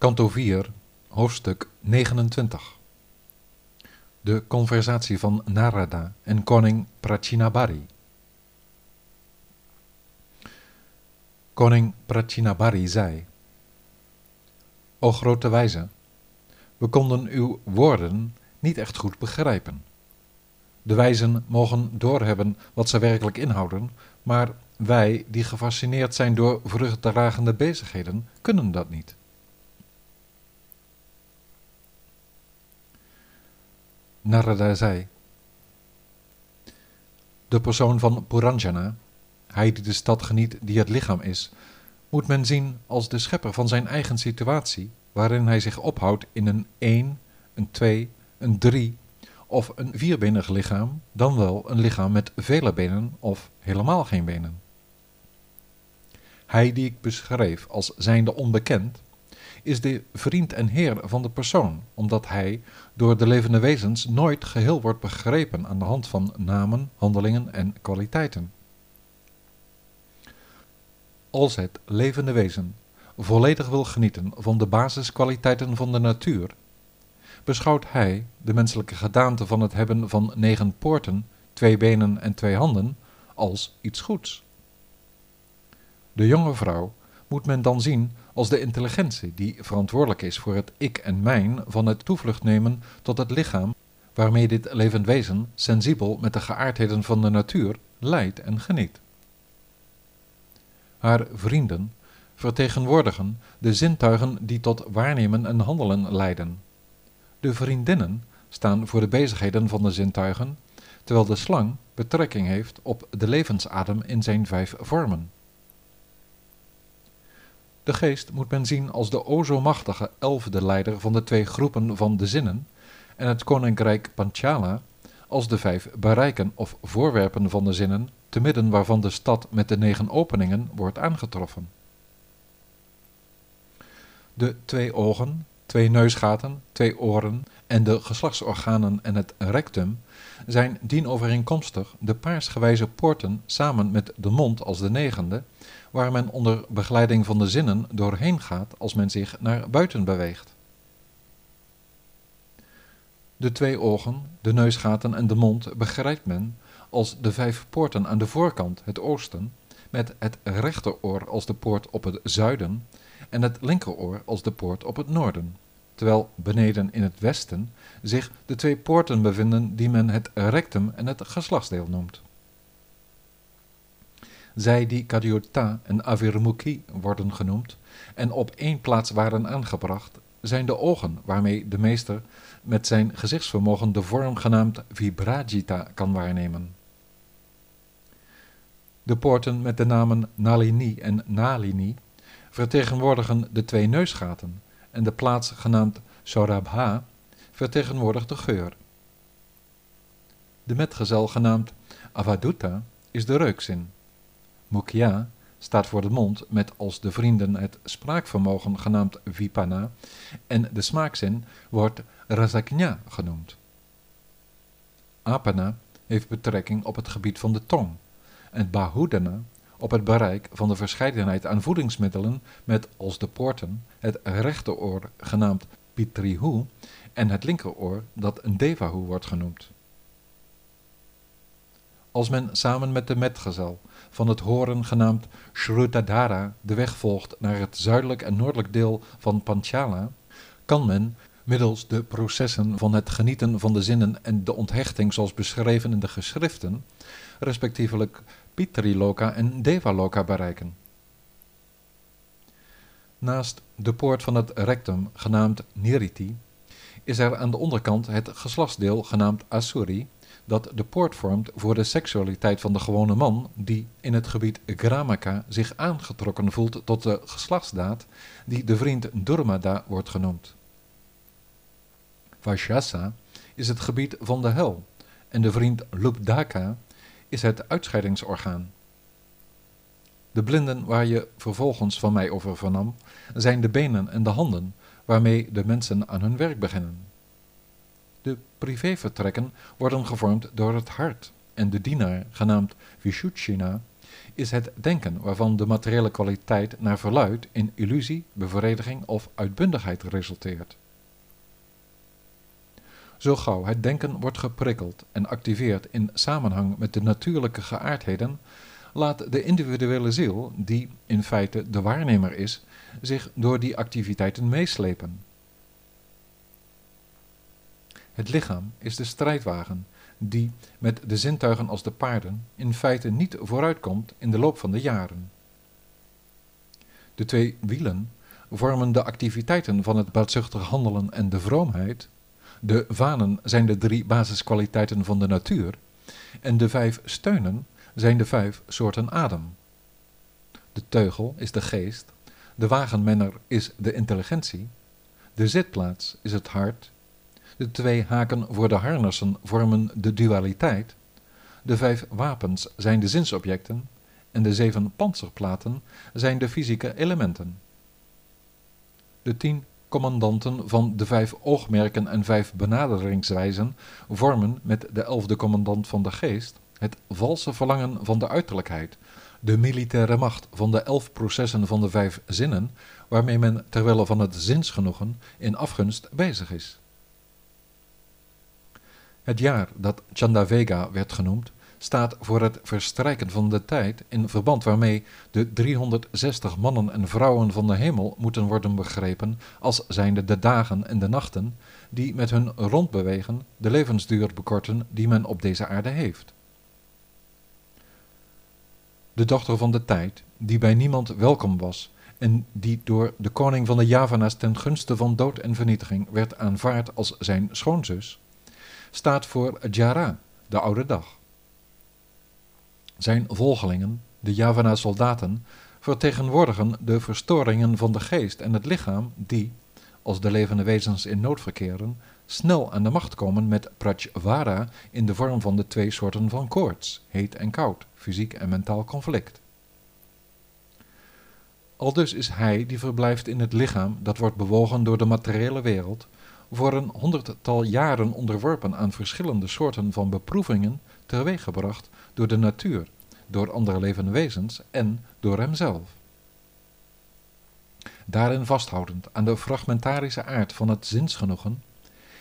Kanto 4, hoofdstuk 29. De conversatie van Narada en koning Prachinabari. Koning Prachinabari zei: O grote wijze, we konden uw woorden niet echt goed begrijpen. De wijzen mogen doorhebben wat ze werkelijk inhouden, maar wij, die gefascineerd zijn door vruchtdragende bezigheden, kunnen dat niet. Narada zei: De persoon van Puranjana, hij die de stad geniet die het lichaam is, moet men zien als de schepper van zijn eigen situatie, waarin hij zich ophoudt in een één, een twee, een drie of een vierbenig lichaam, dan wel een lichaam met vele benen of helemaal geen benen. Hij die ik beschreef als zijnde onbekend, is de vriend en heer van de persoon, omdat hij door de levende wezens nooit geheel wordt begrepen aan de hand van namen, handelingen en kwaliteiten. Als het levende wezen volledig wil genieten van de basiskwaliteiten van de natuur, beschouwt hij de menselijke gedaante van het hebben van negen poorten, twee benen en twee handen als iets goeds. De jonge vrouw moet men dan zien als de intelligentie die verantwoordelijk is voor het ik en mijn van het toevlucht nemen tot het lichaam, waarmee dit levend wezen, sensibel met de geaardheden van de natuur, leidt en geniet. Haar vrienden vertegenwoordigen de zintuigen die tot waarnemen en handelen leiden. De vriendinnen staan voor de bezigheden van de zintuigen, terwijl de slang betrekking heeft op de levensadem in zijn vijf vormen. De geest moet men zien als de o zo machtige elfde leider van de twee groepen van de zinnen en het koninkrijk Panchala als de vijf bereiken of voorwerpen van de zinnen, te midden waarvan de stad met de negen openingen wordt aangetroffen. De twee ogen, twee neusgaten, twee oren en de geslachtsorganen en het rectum zijn dienovereenkomstig de paarsgewijze poorten samen met de mond als de negende, waar men onder begeleiding van de zinnen doorheen gaat als men zich naar buiten beweegt. De twee ogen, de neusgaten en de mond begrijpt men als de vijf poorten aan de voorkant, het oosten, met het rechteroor als de poort op het zuiden en het linkeroor als de poort op het noorden, terwijl beneden in het westen zich de twee poorten bevinden die men het rectum en het geslachtsdeel noemt. Zij die Kadyota en Avirmukhi worden genoemd en op één plaats waren aangebracht, zijn de ogen waarmee de meester met zijn gezichtsvermogen de vorm genaamd Vibrajita kan waarnemen. De poorten met de namen Nalini en Nalini vertegenwoordigen de twee neusgaten en de plaats genaamd Sorabha vertegenwoordigt de geur. De metgezel genaamd Avaduta is de reukzin. Mukhya staat voor de mond met als de vrienden het spraakvermogen genaamd Vipana en de smaakzin wordt Rasaknya genoemd. Apana heeft betrekking op het gebied van de tong en Bahudana op het bereik van de verscheidenheid aan voedingsmiddelen met als de poorten het rechteroor genaamd Pitrihu en het linkeroor dat een Devahu wordt genoemd. Als men samen met de metgezel van het horen genaamd Shrutadhara de weg volgt naar het zuidelijk en noordelijk deel van Panchala, kan men middels de processen van het genieten van de zinnen en de onthechting zoals beschreven in de geschriften, respectievelijk Pitriloka en Devaloka bereiken. Naast de poort van het rectum, genaamd Niriti, is er aan de onderkant het geslachtsdeel genaamd Asuri, dat de poort vormt voor de seksualiteit van de gewone man, die in het gebied Gramaka zich aangetrokken voelt tot de geslachtsdaad, die de vriend Durmada wordt genoemd. Vajasa is het gebied van de hel en de vriend Lubdaka is het uitscheidingsorgaan. De blinden waar je vervolgens van mij over vernam, zijn de benen en de handen waarmee de mensen aan hun werk beginnen. De privévertrekken worden gevormd door het hart en de dienaar, genaamd Vishuchina, is het denken waarvan de materiële kwaliteit naar verluid in illusie, bevrediging of uitbundigheid resulteert. Zo gauw het denken wordt geprikkeld en activeert in samenhang met de natuurlijke geaardheden, laat de individuele ziel, die in feite de waarnemer is, zich door die activiteiten meeslepen. Het lichaam is de strijdwagen die met de zintuigen als de paarden in feite niet vooruitkomt in de loop van de jaren. De twee wielen vormen de activiteiten van het baatzuchtig handelen en de vroomheid. De vanen zijn de drie basiskwaliteiten van de natuur en de vijf steunen zijn de vijf soorten adem. De teugel is de geest, de wagenmenner is de intelligentie, de zitplaats is het hart de twee haken voor de harnassen vormen de dualiteit. De vijf wapens zijn de zinsobjecten en de zeven panzerplaten zijn de fysieke elementen. De tien commandanten van de vijf oogmerken en vijf benaderingswijzen vormen met de elfde commandant van de geest het valse verlangen van de uiterlijkheid, de militaire macht van de elf processen van de vijf zinnen, waarmee men terwille van het zinsgenoegen in afgunst bezig is. Het jaar dat Chandavega werd genoemd, staat voor het verstrijken van de tijd in verband waarmee de 360 mannen en vrouwen van de hemel moeten worden begrepen als zijnde de dagen en de nachten die met hun rondbewegen de levensduur bekorten die men op deze aarde heeft. De dochter van de tijd, die bij niemand welkom was en die door de koning van de Javana's ten gunste van dood en vernietiging werd aanvaard als zijn schoonzus, staat voor Jara, de oude dag. Zijn volgelingen, de Javana-soldaten, vertegenwoordigen de verstoringen van de geest en het lichaam die, als de levende wezens in nood verkeren, snel aan de macht komen met Prajvara in de vorm van de twee soorten van koorts, heet en koud, fysiek en mentaal conflict. Aldus is hij die verblijft in het lichaam dat wordt bewogen door de materiële wereld, voor een honderdtal jaren onderworpen aan verschillende soorten van beproevingen teweeggebracht door de natuur, door andere levende wezens en door hemzelf. Daarin vasthoudend aan de fragmentarische aard van het zinsgenoegen,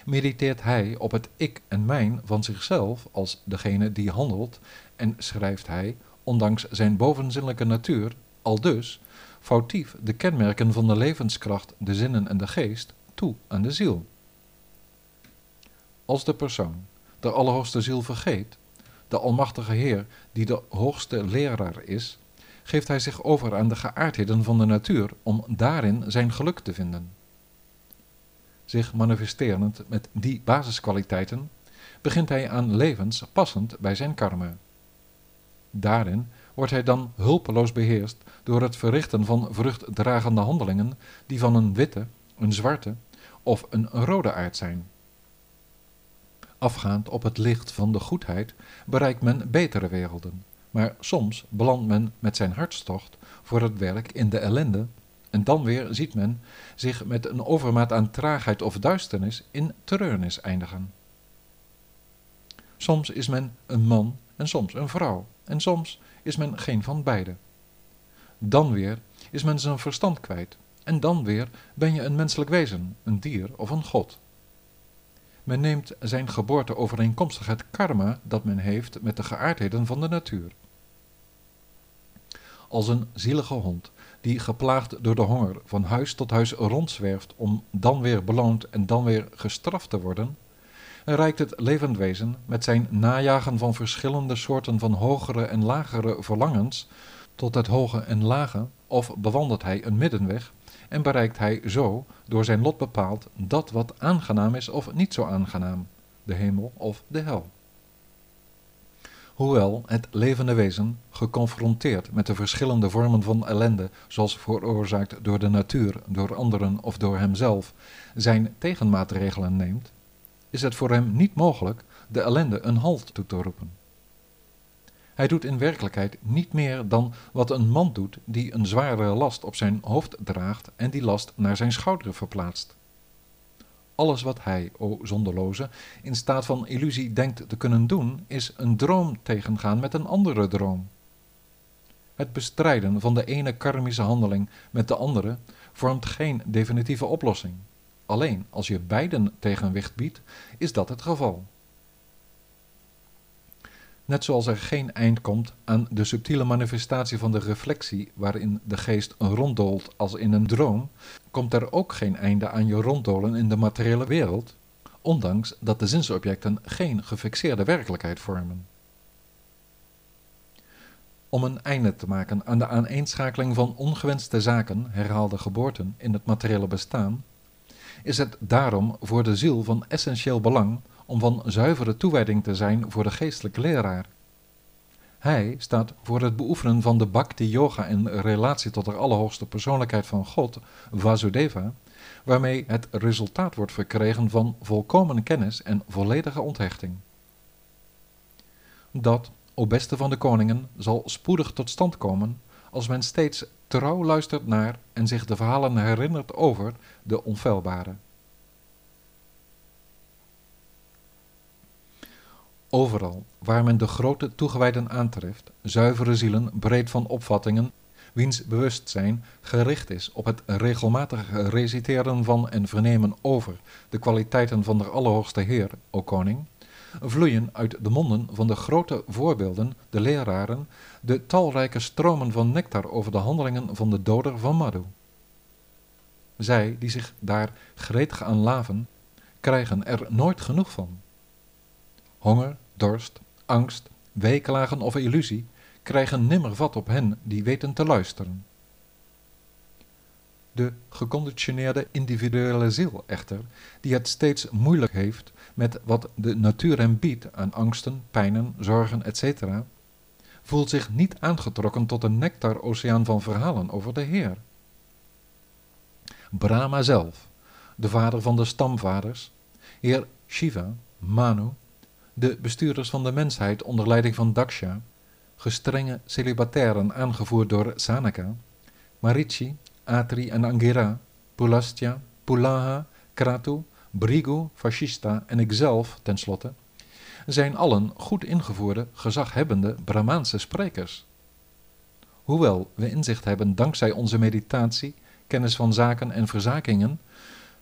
mediteert hij op het ik en mijn van zichzelf als degene die handelt en schrijft hij, ondanks zijn bovenzinnelijke natuur, al dus, foutief de kenmerken van de levenskracht, de zinnen en de geest toe aan de ziel als de persoon de Allerhoogste Ziel vergeet, de Almachtige Heer die de hoogste leraar is, geeft hij zich over aan de geaardheden van de natuur om daarin zijn geluk te vinden. Zich manifesterend met die basiskwaliteiten, begint hij aan levens passend bij zijn karma. Daarin wordt hij dan hulpeloos beheerst door het verrichten van vruchtdragende handelingen die van een witte, een zwarte of een rode aard zijn. Afgaand op het licht van de goedheid bereikt men betere werelden, maar soms belandt men met zijn hartstocht voor het werk in de ellende en dan weer ziet men zich met een overmaat aan traagheid of duisternis in treurnis eindigen. Soms is men een man en soms een vrouw, en soms is men geen van beide. Dan weer is men zijn verstand kwijt, en dan weer ben je een menselijk wezen, een dier of een god. Men neemt zijn geboorte overeenkomstig het karma dat men heeft met de geaardheden van de natuur. Als een zielige hond die geplaagd door de honger van huis tot huis rondzwerft om dan weer beloond en dan weer gestraft te worden, reikt het levend wezen met zijn najagen van verschillende soorten van hogere en lagere verlangens tot het hoge en lage, of bewandelt hij een middenweg en bereikt hij zo door zijn lot bepaald dat wat aangenaam is of niet zo aangenaam, de hemel of de hel. Hoewel het levende wezen, geconfronteerd met de verschillende vormen van ellende, zoals veroorzaakt door de natuur, door anderen of door hemzelf, zijn tegenmaatregelen neemt, is het voor hem niet mogelijk de ellende een halt toe te roepen. Hij doet in werkelijkheid niet meer dan wat een man doet die een zware last op zijn hoofd draagt en die last naar zijn schouderen verplaatst. Alles wat hij, o zonderloze, in staat van illusie denkt te kunnen doen, is een droom tegengaan met een andere droom. Het bestrijden van de ene karmische handeling met de andere vormt geen definitieve oplossing. Alleen als je beiden tegenwicht biedt, is dat het geval. Net zoals er geen eind komt aan de subtiele manifestatie van de reflectie waarin de geest ronddolt als in een droom, komt er ook geen einde aan je ronddolen in de materiële wereld, ondanks dat de zinsobjecten geen gefixeerde werkelijkheid vormen. Om een einde te maken aan de aaneenschakeling van ongewenste zaken, herhaalde geboorten, in het materiële bestaan, is het daarom voor de ziel van essentieel belang om van zuivere toewijding te zijn voor de geestelijke leraar. Hij staat voor het beoefenen van de bhakti yoga in relatie tot de allerhoogste persoonlijkheid van God, Vasudeva, waarmee het resultaat wordt verkregen van volkomen kennis en volledige onthechting. Dat, o beste van de koningen, zal spoedig tot stand komen als men steeds trouw luistert naar en zich de verhalen herinnert over de onfeilbare. Overal waar men de grote toegewijden aantreft, zuivere zielen breed van opvattingen, wiens bewustzijn gericht is op het regelmatige reciteren van en vernemen over de kwaliteiten van de Allerhoogste Heer, o koning, vloeien uit de monden van de grote voorbeelden, de leraren, de talrijke stromen van nectar over de handelingen van de doder van Madhu. Zij die zich daar gretig aan laven, krijgen er nooit genoeg van. Honger, dorst, angst, weeklagen of illusie krijgen nimmer vat op hen die weten te luisteren. De geconditioneerde individuele ziel echter, die het steeds moeilijk heeft met wat de natuur hem biedt aan angsten, pijnen, zorgen, etc., voelt zich niet aangetrokken tot een nectar-oceaan van verhalen over de Heer. Brahma zelf, de vader van de stamvaders, Heer Shiva, Manu, de bestuurders van de mensheid onder leiding van Daksha, gestrenge celibatairen aangevoerd door Sanaka, Marichi, Atri en Angira, Pulastya, Pulaha, Kratu, Brigu, Fascista en ikzelf, tenslotte, zijn allen goed ingevoerde, gezaghebbende Brahmaanse sprekers. Hoewel we inzicht hebben dankzij onze meditatie, kennis van zaken en verzakingen,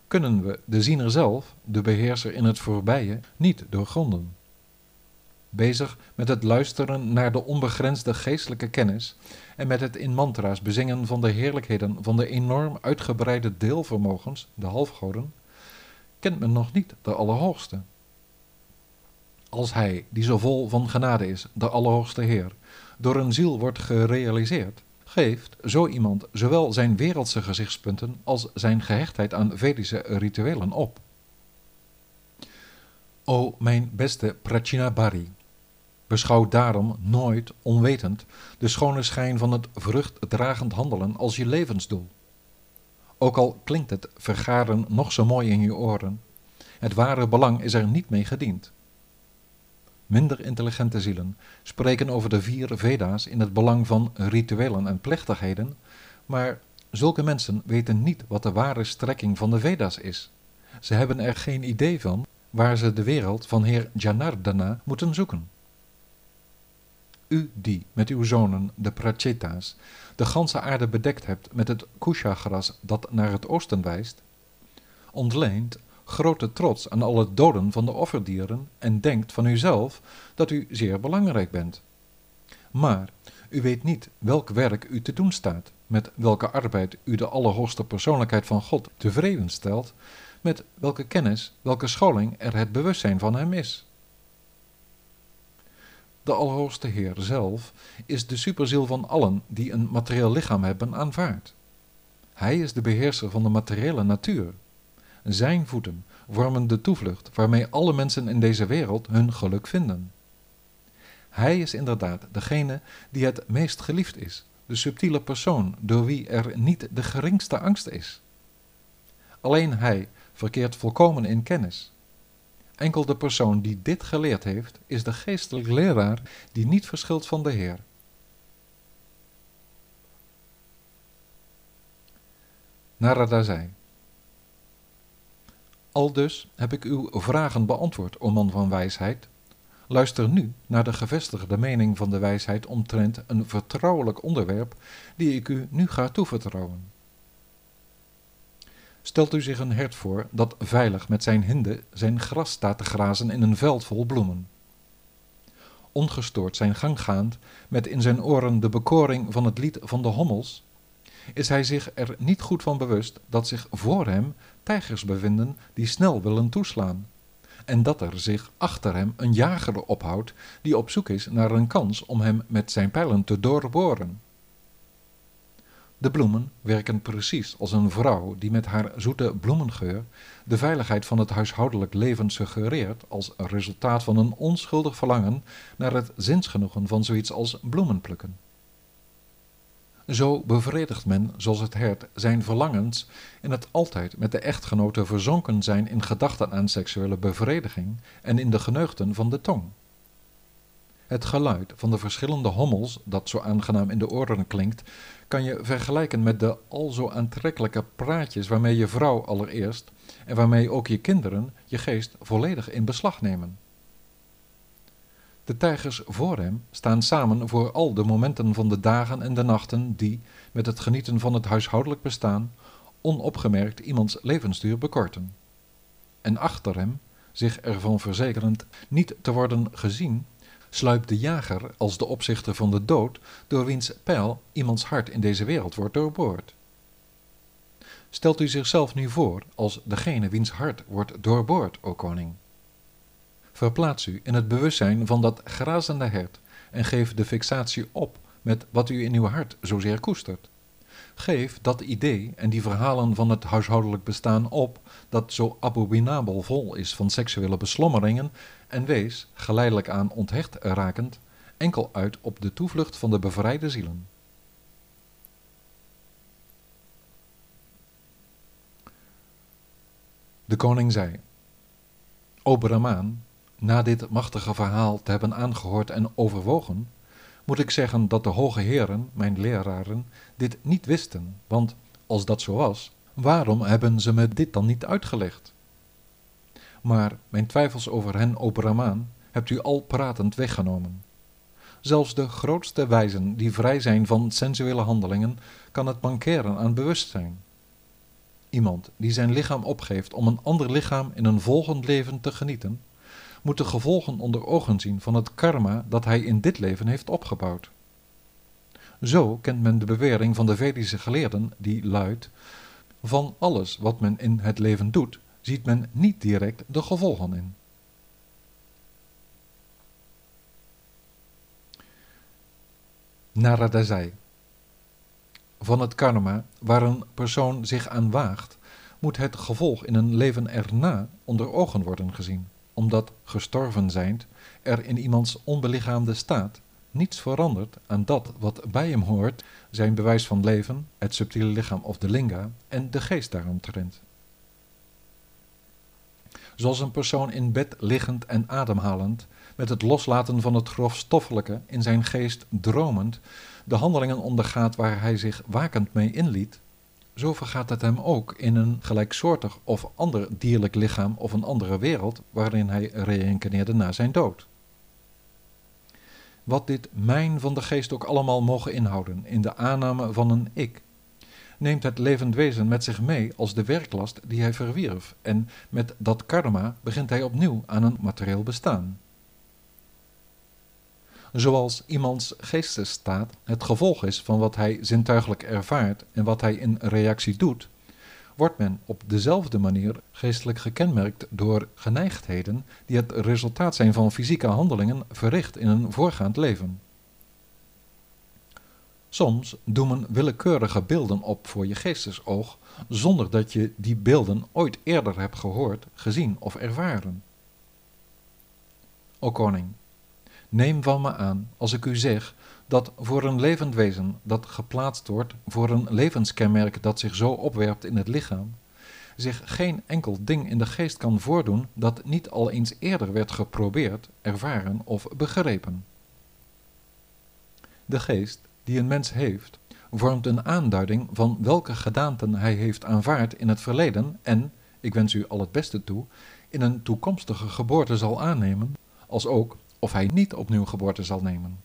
kunnen we de ziener zelf, de beheerser in het voorbije, niet doorgronden bezig met het luisteren naar de onbegrensde geestelijke kennis en met het in mantra's bezingen van de heerlijkheden van de enorm uitgebreide deelvermogens, de halfgoden, kent men nog niet de Allerhoogste. Als hij, die zo vol van genade is, de Allerhoogste Heer, door een ziel wordt gerealiseerd, geeft zo iemand zowel zijn wereldse gezichtspunten als zijn gehechtheid aan Vedische rituelen op. O mijn beste Prachinabari, Beschouw daarom nooit onwetend de schone schijn van het vruchtdragend handelen als je levensdoel. Ook al klinkt het vergaren nog zo mooi in je oren, het ware belang is er niet mee gediend. Minder intelligente zielen spreken over de vier Veda's in het belang van rituelen en plechtigheden, maar zulke mensen weten niet wat de ware strekking van de Veda's is. Ze hebben er geen idee van waar ze de wereld van Heer Janardana moeten zoeken die met uw zonen, de Pracheta's, de ganse aarde bedekt hebt met het kusha-gras dat naar het oosten wijst, ontleent grote trots aan alle doden van de offerdieren en denkt van uzelf dat u zeer belangrijk bent. Maar u weet niet welk werk u te doen staat, met welke arbeid u de allerhoogste persoonlijkheid van God tevreden stelt, met welke kennis, welke scholing er het bewustzijn van hem is. De Allerhoogste Heer zelf is de superziel van allen die een materieel lichaam hebben aanvaard. Hij is de beheerser van de materiële natuur. Zijn voeten vormen de toevlucht waarmee alle mensen in deze wereld hun geluk vinden. Hij is inderdaad degene die het meest geliefd is, de subtiele persoon door wie er niet de geringste angst is. Alleen hij verkeert volkomen in kennis. Enkel de persoon die dit geleerd heeft, is de geestelijke leraar die niet verschilt van de Heer. Narada zei: Aldus heb ik uw vragen beantwoord, o man van wijsheid, Luister nu naar de gevestigde mening van de wijsheid omtrent een vertrouwelijk onderwerp die ik u nu ga toevertrouwen. Stelt u zich een hert voor dat veilig met zijn hinde zijn gras staat te grazen in een veld vol bloemen. Ongestoord zijn gang gaand, met in zijn oren de bekoring van het lied van de hommels, is hij zich er niet goed van bewust dat zich voor hem tijgers bevinden die snel willen toeslaan, en dat er zich achter hem een jager ophoudt die op zoek is naar een kans om hem met zijn pijlen te doorboren. De bloemen werken precies als een vrouw die met haar zoete bloemengeur de veiligheid van het huishoudelijk leven suggereert als resultaat van een onschuldig verlangen naar het zinsgenoegen van zoiets als bloemen plukken. Zo bevredigt men, zoals het hert, zijn verlangens in het altijd met de echtgenote verzonken zijn in gedachten aan seksuele bevrediging en in de geneugten van de tong. Het geluid van de verschillende hommels, dat zo aangenaam in de oren klinkt, kan je vergelijken met de al zo aantrekkelijke praatjes waarmee je vrouw allereerst en waarmee ook je kinderen je geest volledig in beslag nemen. De tijgers voor hem staan samen voor al de momenten van de dagen en de nachten die, met het genieten van het huishoudelijk bestaan, onopgemerkt iemands levensduur bekorten. En achter hem, zich ervan verzekerend niet te worden gezien, sluipt de jager als de opzichter van de dood, door wiens pijl iemands hart in deze wereld wordt doorboord. Stelt u zichzelf nu voor als degene wiens hart wordt doorboord, o koning. Verplaats u in het bewustzijn van dat grazende hert en geef de fixatie op met wat u in uw hart zozeer koestert. Geef dat idee en die verhalen van het huishoudelijk bestaan op, dat zo abominabel vol is van seksuele beslommeringen, en wees, geleidelijk aan onthecht rakend, enkel uit op de toevlucht van de bevrijde zielen. De koning zei, O Brahmaan, na dit machtige verhaal te hebben aangehoord en overwogen, moet ik zeggen dat de hoge heren, mijn leraren, dit niet wisten, want als dat zo was, waarom hebben ze me dit dan niet uitgelegd? Maar mijn twijfels over hen, o Brahmaan, hebt u al pratend weggenomen. Zelfs de grootste wijzen die vrij zijn van sensuele handelingen, kan het mankeren aan bewustzijn. Iemand die zijn lichaam opgeeft om een ander lichaam in een volgend leven te genieten, moet de gevolgen onder ogen zien van het karma dat hij in dit leven heeft opgebouwd. Zo kent men de bewering van de Vedische geleerden, die luidt: Van alles wat men in het leven doet, ziet men niet direct de gevolgen in. Narada zei: Van het karma waar een persoon zich aan waagt, moet het gevolg in een leven erna onder ogen worden gezien omdat gestorven zijnd er in iemands onbelichaamde staat niets verandert aan dat wat bij hem hoort, zijn bewijs van leven, het subtiele lichaam of de linga, en de geest daaromtrent. Zoals een persoon in bed liggend en ademhalend, met het loslaten van het grofstoffelijke in zijn geest dromend, de handelingen ondergaat waar hij zich wakend mee inliet, zo vergaat het hem ook in een gelijksoortig of ander dierlijk lichaam of een andere wereld waarin hij reïncarneerde na zijn dood. Wat dit mijn van de geest ook allemaal mogen inhouden in de aanname van een ik, neemt het levend wezen met zich mee als de werklast die hij verwierf en met dat karma begint hij opnieuw aan een materieel bestaan zoals iemands geestesstaat het gevolg is van wat hij zintuigelijk ervaart en wat hij in reactie doet, wordt men op dezelfde manier geestelijk gekenmerkt door geneigdheden die het resultaat zijn van fysieke handelingen verricht in een voorgaand leven. Soms doen men willekeurige beelden op voor je geestesoog, zonder dat je die beelden ooit eerder hebt gehoord, gezien of ervaren. O koning, Neem van me aan als ik u zeg dat voor een levend wezen dat geplaatst wordt voor een levenskenmerk dat zich zo opwerpt in het lichaam, zich geen enkel ding in de geest kan voordoen dat niet al eens eerder werd geprobeerd, ervaren of begrepen. De geest die een mens heeft, vormt een aanduiding van welke gedaanten hij heeft aanvaard in het verleden en, ik wens u al het beste toe, in een toekomstige geboorte zal aannemen, als ook of hij niet opnieuw geboorte zal nemen.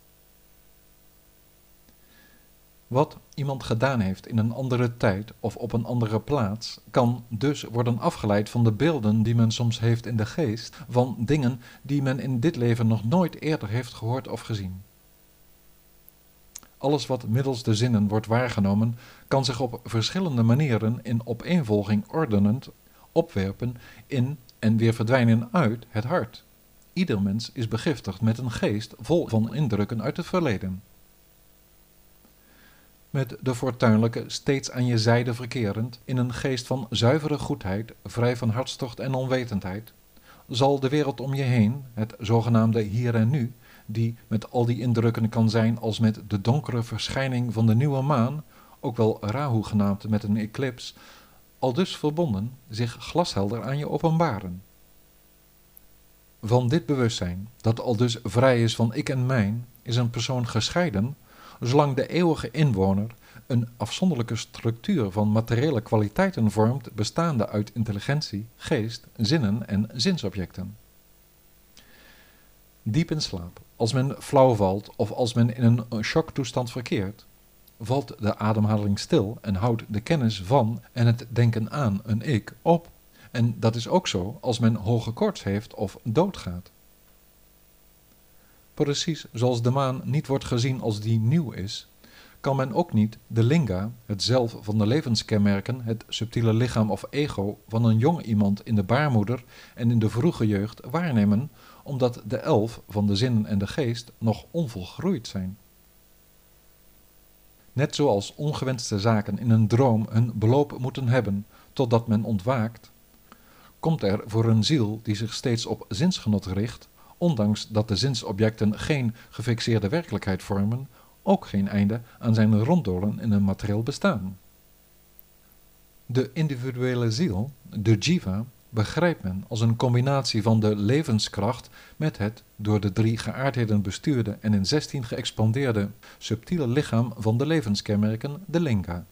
Wat iemand gedaan heeft in een andere tijd of op een andere plaats, kan dus worden afgeleid van de beelden die men soms heeft in de geest, van dingen die men in dit leven nog nooit eerder heeft gehoord of gezien. Alles wat middels de zinnen wordt waargenomen, kan zich op verschillende manieren in opeenvolging ordenend opwerpen in en weer verdwijnen uit het hart. Ieder mens is begiftigd met een geest vol van indrukken uit het verleden. Met de fortuinlijke steeds aan je zijde verkerend, in een geest van zuivere goedheid, vrij van hartstocht en onwetendheid, zal de wereld om je heen, het zogenaamde hier en nu, die met al die indrukken kan zijn als met de donkere verschijning van de nieuwe maan, ook wel Rahu genaamd met een eclips, al dus verbonden, zich glashelder aan je openbaren. Van dit bewustzijn, dat al dus vrij is van ik en mijn, is een persoon gescheiden, zolang de eeuwige inwoner een afzonderlijke structuur van materiële kwaliteiten vormt, bestaande uit intelligentie, geest, zinnen en zinsobjecten. Diep in slaap, als men flauw valt of als men in een shocktoestand verkeert, valt de ademhaling stil en houdt de kennis van en het denken aan een ik op. En dat is ook zo als men hoge koorts heeft of doodgaat. Precies zoals de maan niet wordt gezien als die nieuw is, kan men ook niet de linga, het zelf van de levenskenmerken, het subtiele lichaam of ego van een jong iemand in de baarmoeder en in de vroege jeugd waarnemen, omdat de elf van de zinnen en de geest nog onvolgroeid zijn. Net zoals ongewenste zaken in een droom hun beloop moeten hebben totdat men ontwaakt, komt er voor een ziel die zich steeds op zinsgenot richt, ondanks dat de zinsobjecten geen gefixeerde werkelijkheid vormen, ook geen einde aan zijn ronddolen in een materieel bestaan. De individuele ziel, de jiva, begrijpt men als een combinatie van de levenskracht met het door de drie geaardheden bestuurde en in zestien geëxpandeerde subtiele lichaam van de levenskenmerken, de linga.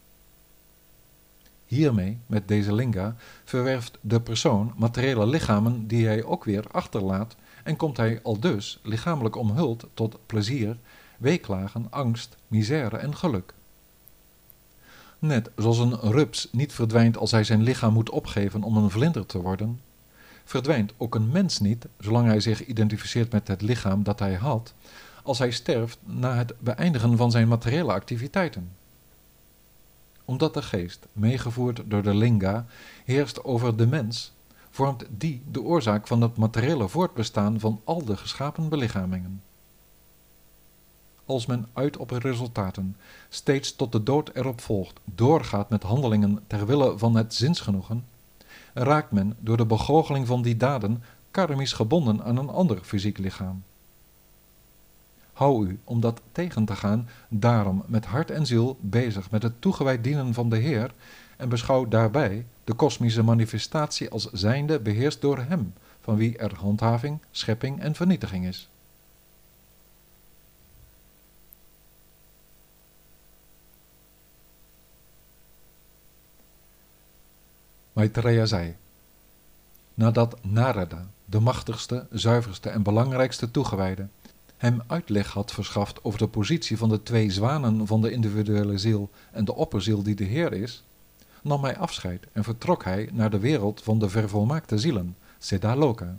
Hiermee, met deze linga, verwerft de persoon materiële lichamen die hij ook weer achterlaat en komt hij al dus lichamelijk omhuld tot plezier, weeklagen, angst, misère en geluk. Net zoals een rups niet verdwijnt als hij zijn lichaam moet opgeven om een vlinder te worden, verdwijnt ook een mens niet, zolang hij zich identificeert met het lichaam dat hij had, als hij sterft na het beëindigen van zijn materiële activiteiten. Omdat de geest, meegevoerd door de linga, heerst over de mens, vormt die de oorzaak van het materiële voortbestaan van al de geschapen belichamingen. Als men uit op resultaten, steeds tot de dood erop volgt, doorgaat met handelingen ter wille van het zinsgenoegen, raakt men door de begoocheling van die daden karmisch gebonden aan een ander fysiek lichaam. Hou u, om dat tegen te gaan, daarom met hart en ziel bezig met het toegewijd dienen van de Heer en beschouw daarbij de kosmische manifestatie als zijnde beheerst door Hem, van wie er handhaving, schepping en vernietiging is. Maitreya zei, nadat Narada, de machtigste, zuiverste en belangrijkste toegewijde, hem uitleg had verschaft over de positie van de twee zwanen van de individuele ziel en de opperziel die de Heer is, nam hij afscheid en vertrok hij naar de wereld van de vervolmaakte zielen, Siddhaloka.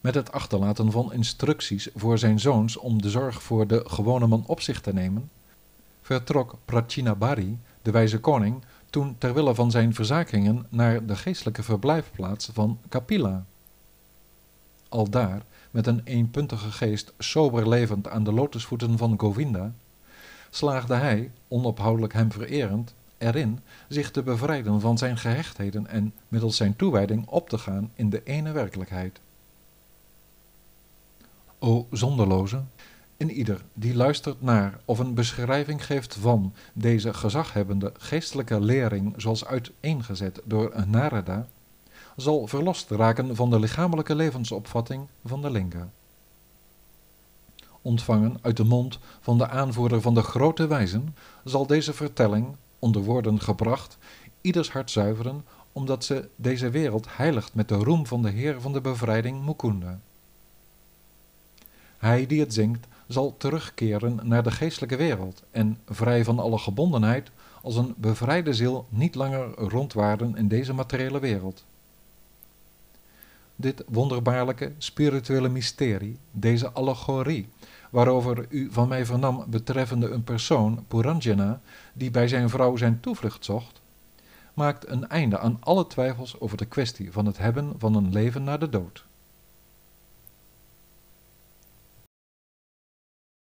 Met het achterlaten van instructies voor zijn zoons om de zorg voor de gewone man op zich te nemen, vertrok Prachinabari, de wijze koning, toen ter wille van zijn verzakingen naar de geestelijke verblijfplaats van Kapila. Aldaar, met een eenpuntige geest sober levend aan de lotusvoeten van Govinda, slaagde hij, onophoudelijk hem vererend, erin zich te bevrijden van zijn gehechtheden en middels zijn toewijding op te gaan in de ene werkelijkheid. O zonderloze, in ieder die luistert naar of een beschrijving geeft van deze gezaghebbende geestelijke lering zoals uiteengezet door Narada, zal verlost raken van de lichamelijke levensopvatting van de linga. Ontvangen uit de mond van de aanvoerder van de grote wijzen, zal deze vertelling, onder woorden gebracht, ieders hart zuiveren, omdat ze deze wereld heiligt met de roem van de Heer van de bevrijding Mukunda. Hij die het zingt zal terugkeren naar de geestelijke wereld en vrij van alle gebondenheid als een bevrijde ziel niet langer rondwaarden in deze materiële wereld. Dit wonderbaarlijke spirituele mysterie, deze allegorie, waarover u van mij vernam betreffende een persoon, Puranjana, die bij zijn vrouw zijn toevlucht zocht, maakt een einde aan alle twijfels over de kwestie van het hebben van een leven na de dood.